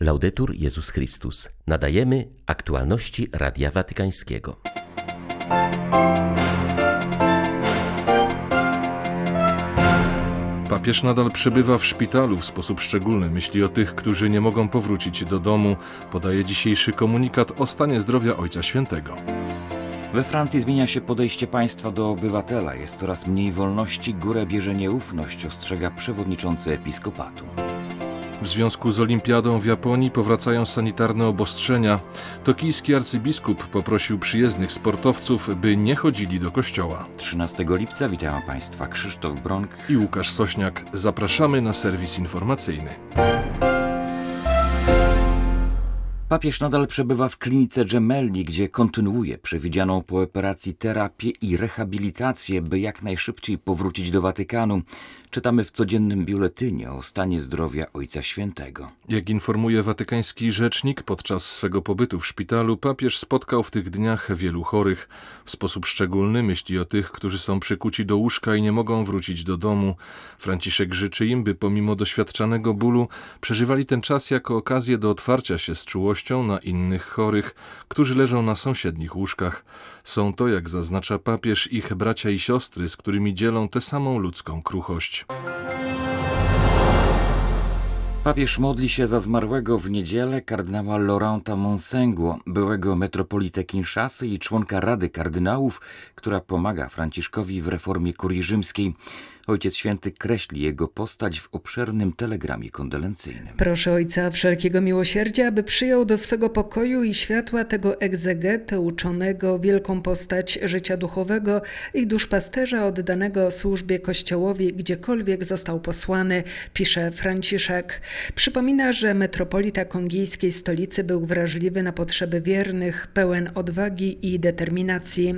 Laudetur Jezus Chrystus. Nadajemy aktualności Radia Watykańskiego. Papież nadal przebywa w szpitalu w sposób szczególny. Myśli o tych, którzy nie mogą powrócić do domu. Podaje dzisiejszy komunikat o stanie zdrowia Ojca Świętego. We Francji zmienia się podejście państwa do obywatela. Jest coraz mniej wolności, górę bierze nieufność, ostrzega przewodniczący episkopatu. W związku z olimpiadą w Japonii powracają sanitarne obostrzenia. Tokijski arcybiskup poprosił przyjezdnych sportowców, by nie chodzili do kościoła. 13 lipca witają Państwa Krzysztof Bronk i Łukasz Sośniak. Zapraszamy na serwis informacyjny. Papież nadal przebywa w klinice Gemelli, gdzie kontynuuje przewidzianą po operacji terapię i rehabilitację, by jak najszybciej powrócić do Watykanu. Czytamy w codziennym biuletynie o stanie zdrowia Ojca Świętego. Jak informuje watykański rzecznik, podczas swego pobytu w szpitalu papież spotkał w tych dniach wielu chorych. W sposób szczególny myśli o tych, którzy są przykuci do łóżka i nie mogą wrócić do domu. Franciszek życzy im, by pomimo doświadczanego bólu przeżywali ten czas jako okazję do otwarcia się z czułością na innych chorych, którzy leżą na sąsiednich łóżkach. Są to, jak zaznacza papież, ich bracia i siostry, z którymi dzielą tę samą ludzką kruchość. Papież modli się za zmarłego w niedzielę kardynała Laurenta Monsengło, byłego metropolitę Kinszasy i członka Rady Kardynałów, która pomaga Franciszkowi w reformie kurii rzymskiej. Ojciec Święty kreśli jego postać w obszernym telegramie kondolencyjnym. Proszę Ojca wszelkiego miłosierdzia, aby przyjął do swego pokoju i światła tego egzegetę uczonego wielką postać życia duchowego i duszpasterza oddanego służbie Kościołowi, gdziekolwiek został posłany, pisze Franciszek. Przypomina, że metropolita kongijskiej stolicy był wrażliwy na potrzeby wiernych, pełen odwagi i determinacji.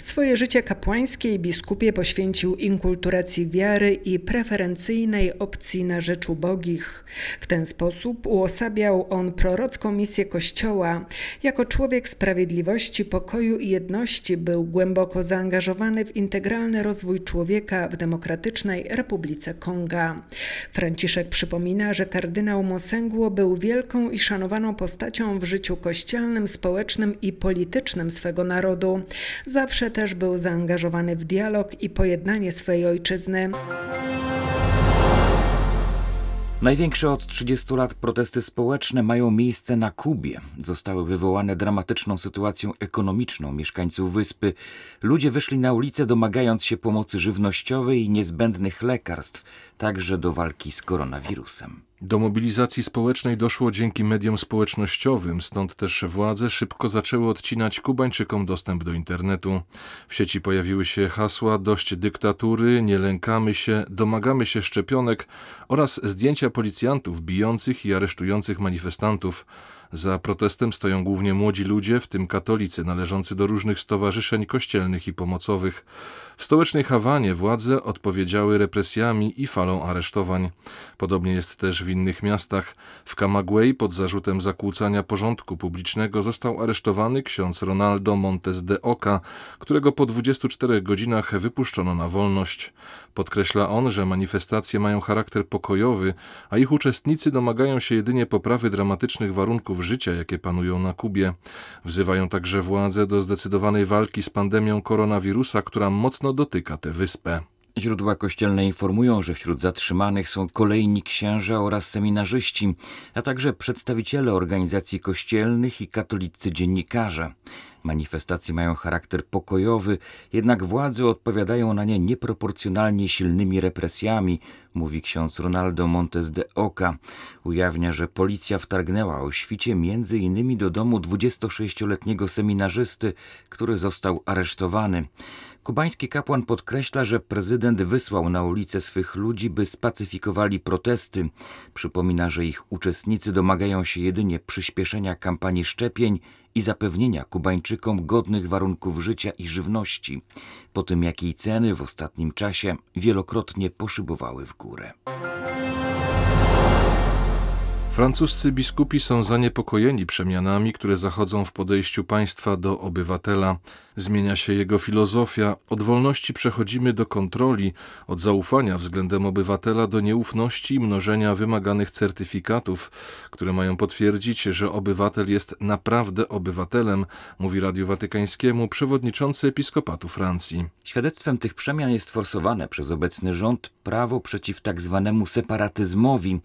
Swoje życie kapłańskie i biskupie poświęcił inkulturacji wiary i preferencyjnej opcji na rzecz ubogich. W ten sposób uosabiał on prorocką misję Kościoła. Jako człowiek sprawiedliwości, pokoju i jedności był głęboko zaangażowany w integralny rozwój człowieka w Demokratycznej Republice Konga. Franciszek przypomina, że kardynał Mosengło był wielką i szanowaną postacią w życiu kościelnym, społecznym i politycznym swego narodu. Zawsze też był zaangażowany w dialog i pojednanie swojej ojczyzny Największe od 30 lat protesty społeczne mają miejsce na Kubie. Zostały wywołane dramatyczną sytuacją ekonomiczną mieszkańców wyspy. Ludzie wyszli na ulicę domagając się pomocy żywnościowej i niezbędnych lekarstw, także do walki z koronawirusem. Do mobilizacji społecznej doszło dzięki mediom społecznościowym, stąd też władze szybko zaczęły odcinać Kubańczykom dostęp do internetu. W sieci pojawiły się hasła dość dyktatury, nie lękamy się, domagamy się szczepionek oraz zdjęcia policjantów bijących i aresztujących manifestantów. Za protestem stoją głównie młodzi ludzie, w tym katolicy należący do różnych stowarzyszeń kościelnych i pomocowych. W stołecznej Hawanie władze odpowiedziały represjami i falą aresztowań. Podobnie jest też w innych miastach. W Camagüey pod zarzutem zakłócania porządku publicznego został aresztowany ksiądz Ronaldo Montes de Oca, którego po 24 godzinach wypuszczono na wolność. Podkreśla on, że manifestacje mają charakter pokojowy, a ich uczestnicy domagają się jedynie poprawy dramatycznych warunków życia, jakie panują na Kubie. Wzywają także władze do zdecydowanej walki z pandemią koronawirusa, która mocno dotyka tę wyspę. Źródła kościelne informują, że wśród zatrzymanych są kolejni księża oraz seminarzyści, a także przedstawiciele organizacji kościelnych i katolicy dziennikarze. Manifestacje mają charakter pokojowy, jednak władze odpowiadają na nie nieproporcjonalnie silnymi represjami, mówi ksiądz Ronaldo Montes de Oca. Ujawnia, że policja wtargnęła o świcie między innymi do domu 26-letniego seminarzysty, który został aresztowany. Kubański kapłan podkreśla, że prezydent wysłał na ulicę swych ludzi, by spacyfikowali protesty. Przypomina, że ich uczestnicy domagają się jedynie przyspieszenia kampanii szczepień i zapewnienia Kubańczykom godnych warunków życia i żywności, po tym jak jej ceny w ostatnim czasie wielokrotnie poszybowały w górę. Francuscy biskupi są zaniepokojeni przemianami, które zachodzą w podejściu państwa do obywatela. Zmienia się jego filozofia, od wolności przechodzimy do kontroli, od zaufania względem obywatela do nieufności i mnożenia wymaganych certyfikatów, które mają potwierdzić, że obywatel jest naprawdę obywatelem, mówi Radiu Watykańskiemu przewodniczący episkopatu Francji. Świadectwem tych przemian jest forsowane przez obecny rząd prawo przeciw tak zwanemu separatyzmowi,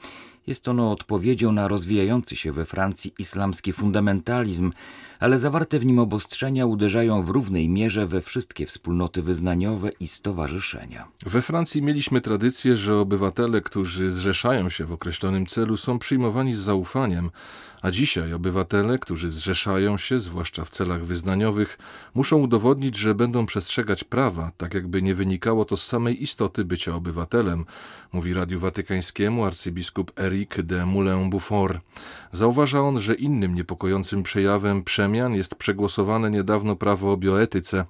jest ono odpowiedzią na rozwijający się we Francji islamski fundamentalizm, ale zawarte w nim obostrzenia uderzają w równej mierze we wszystkie wspólnoty wyznaniowe i stowarzyszenia. We Francji mieliśmy tradycję, że obywatele, którzy zrzeszają się w określonym celu, są przyjmowani z zaufaniem, a dzisiaj obywatele, którzy zrzeszają się, zwłaszcza w celach wyznaniowych, muszą udowodnić, że będą przestrzegać prawa, tak jakby nie wynikało to z samej istoty bycia obywatelem, mówi Radiu Watykańskiemu arcybiskup Eric de Moulin-Beaufort. Zauważa on, że innym niepokojącym przejawem przemian jest przegłosowane niedawno prawo o bioetyce.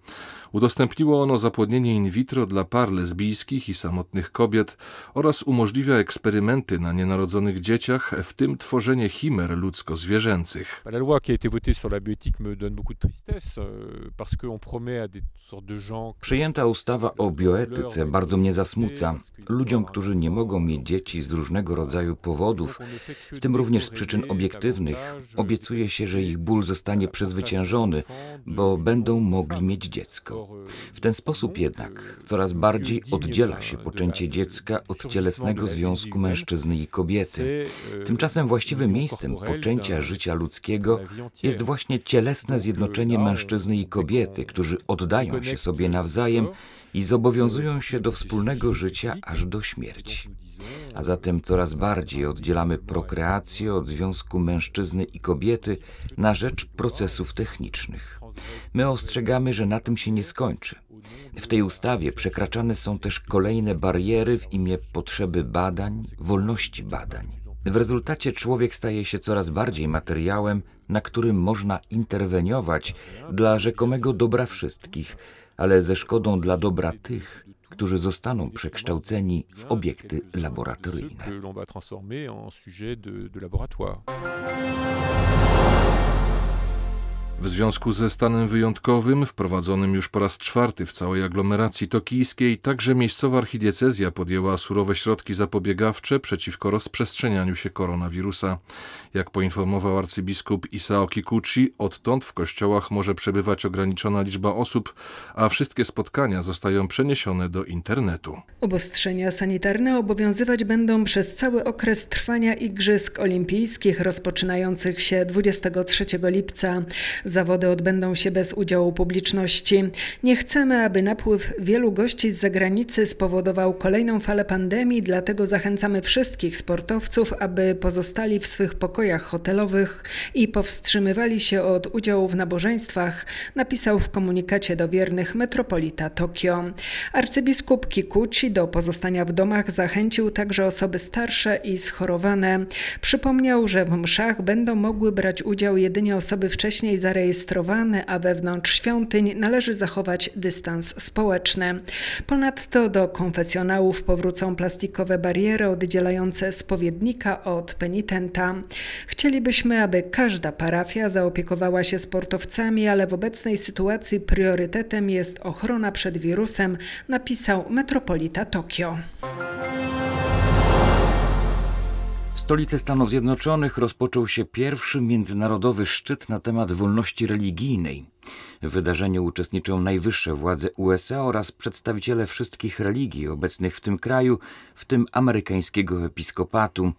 Udostępniło ono zapłodnienie in vitro dla par lesbijskich i samotnych kobiet oraz umożliwia eksperymenty na nienarodzonych dzieciach, w tym tworzenie chimer ludzko-zwierzęcych. La loi qui a été votée sur la bioéthique me donne beaucoup de tristesse parce qu'on promet à des sortes de gens Przyjęta ustawa o bioetyce bardzo mnie zasmuca. Ludziom, którzy nie mogą mieć dzieci z różnego rodzaju powodów, w tym również z przyczyn obiektywnych, obiecuje się, że ich ból zostanie przezwyciężony, bo będą mogli mieć dziecko. W ten sposób jednak coraz bardziej oddziela się poczęcie dziecka od cielesnego związku mężczyzny i kobiety. Tymczasem właściwym miejscem poczęcia życia ludzkiego jest właśnie cielesne zjednoczenie mężczyzny i kobiety, którzy oddają się sobie nawzajem i zobowiązują się do wspólnego życia aż do śmierci. A zatem coraz bardziej oddzielamy prokreację od związku mężczyzny i kobiety na rzecz procesów technicznych. My ostrzegamy, że na tym się nie skończy. W tej ustawie przekraczane są też kolejne bariery w imię potrzeby badań, wolności badań. W rezultacie człowiek staje się coraz bardziej materiałem, na którym można interweniować dla rzekomego dobra wszystkich, ale ze szkodą dla dobra tych, którzy zostaną przekształceni w obiekty laboratoryjne. W związku ze stanem wyjątkowym, wprowadzonym już po raz czwarty w całej aglomeracji tokijskiej, także miejscowa archidiecezja podjęła surowe środki zapobiegawcze przeciwko rozprzestrzenianiu się koronawirusa. Jak poinformował arcybiskup Isao Kikuchi, odtąd w kościołach może przebywać ograniczona liczba osób, a wszystkie spotkania zostają przeniesione do internetu. Obostrzenia sanitarne obowiązywać będą przez cały okres trwania Igrzysk Olimpijskich rozpoczynających się 23 lipca. Zawody odbędą się bez udziału publiczności. Nie chcemy, aby napływ wielu gości z zagranicy spowodował kolejną falę pandemii, dlatego zachęcamy wszystkich sportowców, aby pozostali w swych pokojach hotelowych i powstrzymywali się od udziału w nabożeństwach, napisał w komunikacie do wiernych metropolita Tokio. Arcybiskup Kikuchi do pozostania w domach zachęcił także osoby starsze i schorowane. Przypomniał, że w mszach będą mogły brać udział jedynie osoby wcześniej zarejestrowane zarejestrowane, a wewnątrz świątyń należy zachować dystans społeczny. Ponadto do konfesjonałów powrócą plastikowe bariery oddzielające spowiednika od penitenta. Chcielibyśmy, aby każda parafia zaopiekowała się sportowcami, ale w obecnej sytuacji priorytetem jest ochrona przed wirusem, napisał metropolita Tokio. W stolicy Stanów Zjednoczonych rozpoczął się pierwszy międzynarodowy szczyt na temat wolności religijnej. W wydarzeniu uczestniczą najwyższe władze USA oraz przedstawiciele wszystkich religii obecnych w tym kraju, w tym amerykańskiego episkopatu.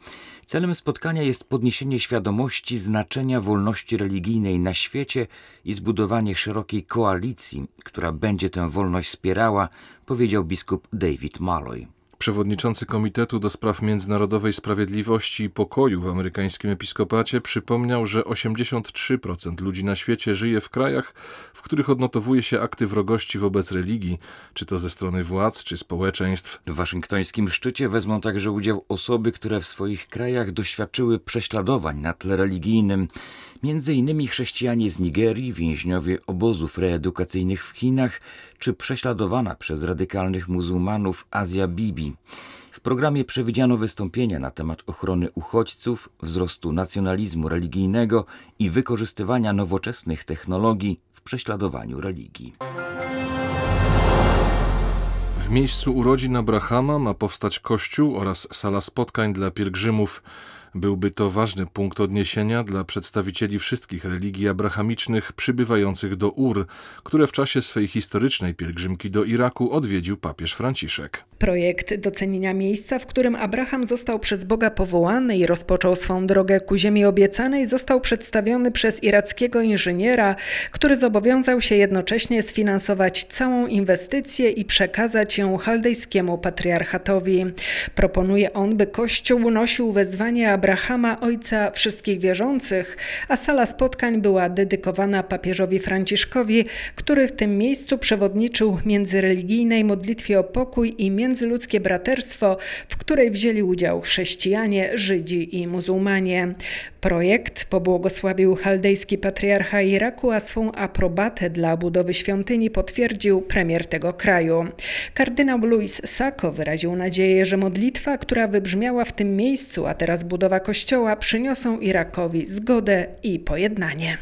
Celem spotkania jest podniesienie świadomości znaczenia wolności religijnej na świecie i zbudowanie szerokiej koalicji, która będzie tę wolność wspierała, powiedział biskup David Malloy. Przewodniczący Komitetu do Spraw Międzynarodowej Sprawiedliwości i Pokoju w amerykańskim episkopacie przypomniał, że 83% ludzi na świecie żyje w krajach, w których odnotowuje się akty wrogości wobec religii, czy to ze strony władz, czy społeczeństw. W waszyngtońskim szczycie wezmą także udział osoby, które w swoich krajach doświadczyły prześladowań na tle religijnym, między innymi chrześcijanie z Nigerii, więźniowie obozów reedukacyjnych w Chinach, czy prześladowana przez radykalnych muzułmanów Azja Bibi. Programie przewidziano wystąpienia na temat ochrony uchodźców, wzrostu nacjonalizmu religijnego i wykorzystywania nowoczesnych technologii w prześladowaniu religii. W miejscu urodzin Abrahama ma powstać kościół oraz sala spotkań dla pielgrzymów. Byłby to ważny punkt odniesienia dla przedstawicieli wszystkich religii abrahamicznych przybywających do Ur, które w czasie swej historycznej pielgrzymki do Iraku odwiedził papież Franciszek. Projekt docenienia miejsca, w którym Abraham został przez Boga powołany i rozpoczął swą drogę ku ziemi obiecanej, został przedstawiony przez irackiego inżyniera, który zobowiązał się jednocześnie sfinansować całą inwestycję i przekazać ją chaldejskiemu patriarchatowi. Proponuje on, by Kościół nosił wezwanie Abrahama, ojca wszystkich wierzących, a sala spotkań była dedykowana papieżowi Franciszkowi, który w tym miejscu przewodniczył międzyreligijnej modlitwie o pokój i międzyludzkie braterstwo, w której wzięli udział chrześcijanie, Żydzi i muzułmanie. Projekt pobłogosławił chaldejski patriarcha Iraku, a swą aprobatę dla budowy świątyni potwierdził premier tego kraju. Kardynał Luis Sacco wyraził nadzieję, że modlitwa, która wybrzmiała w tym miejscu, a teraz budowa kościoła przyniosą Irakowi zgodę i pojednanie.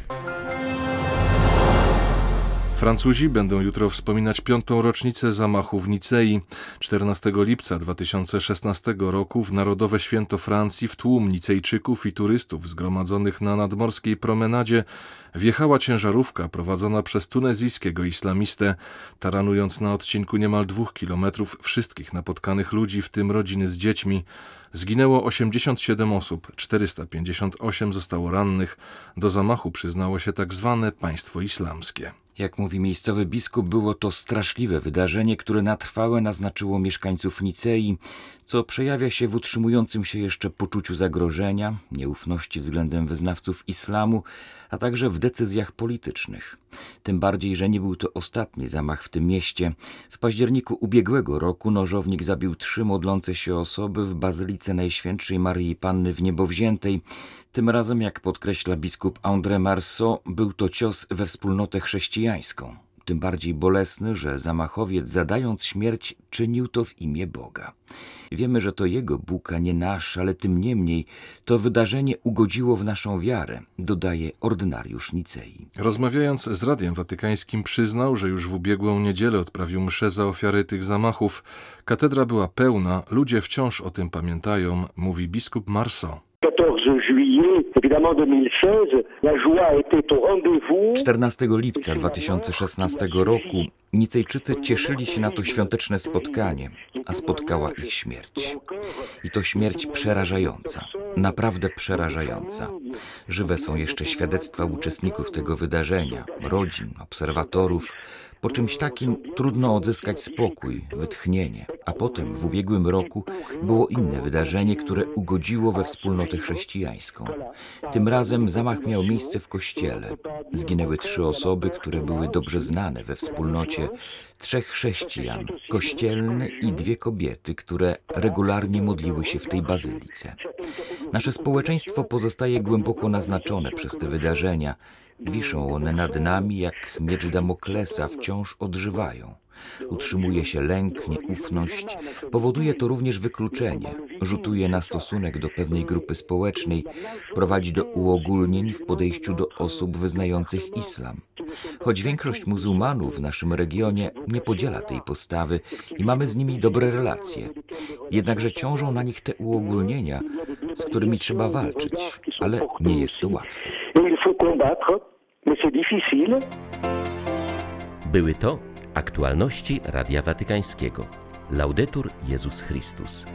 Francuzi będą jutro wspominać piątą rocznicę zamachu w Nicei. 14 lipca 2016 roku w Narodowe Święto Francji w tłum Nicejczyków i turystów zgromadzonych na nadmorskiej promenadzie wjechała ciężarówka prowadzona przez tunezyjskiego islamistę, taranując na odcinku niemal dwóch kilometrów wszystkich napotkanych ludzi, w tym rodziny z dziećmi. Zginęło 87 osób, 458 zostało rannych. Do zamachu przyznało się tak zwane państwo islamskie. Jak mówi miejscowy biskup, było to straszliwe wydarzenie, które na trwałe naznaczyło mieszkańców Nicei, co przejawia się w utrzymującym się jeszcze poczuciu zagrożenia, nieufności względem wyznawców islamu, a także w decyzjach politycznych. Tym bardziej, że nie był to ostatni zamach w tym mieście. W październiku ubiegłego roku nożownik zabił trzy modlące się osoby w Bazylice Najświętszej Marii Panny w Niebowziętej. Tym razem, jak podkreśla biskup André Marceau, był to cios we wspólnotę chrześcijańską tym bardziej bolesny, że zamachowiec zadając śmierć czynił to w imię Boga. Wiemy, że to jego Bóg, a nie nasz, ale tym niemniej to wydarzenie ugodziło w naszą wiarę, dodaje ordynariusz Nicei. Rozmawiając z Radiem Watykańskim przyznał, że już w ubiegłą niedzielę odprawił mszę za ofiary tych zamachów. Katedra była pełna, ludzie wciąż o tym pamiętają, mówi biskup Marceau. 14 lipca 2016 roku Nicejczycy cieszyli się na to świąteczne spotkanie, a spotkała ich śmierć. I to śmierć przerażająca, naprawdę przerażająca. Żywe są jeszcze świadectwa uczestników tego wydarzenia, rodzin, obserwatorów, po czymś takim trudno odzyskać spokój, wytchnienie, a potem w ubiegłym roku było inne wydarzenie, które ugodziło we wspólnotę chrześcijańską. Tym razem zamach miał miejsce w kościele. Zginęły trzy osoby, które były dobrze znane we wspólnocie, trzech chrześcijan, kościelny i dwie kobiety, które regularnie modliły się w tej bazylice. Nasze społeczeństwo pozostaje głęboko naznaczone przez te wydarzenia. Wiszą one nad nami jak miecz Damoklesa, wciąż odżywają. Utrzymuje się lęk, nieufność, powoduje to również wykluczenie, rzutuje na stosunek do pewnej grupy społecznej, prowadzi do uogólnień w podejściu do osób wyznających islam. Choć większość muzułmanów w naszym regionie nie podziela tej postawy i mamy z nimi dobre relacje, jednakże ciążą na nich te uogólnienia, z którymi trzeba walczyć, ale nie jest to łatwe. Były to aktualności Radia Watykańskiego. Laudetur Jezus Chrystus.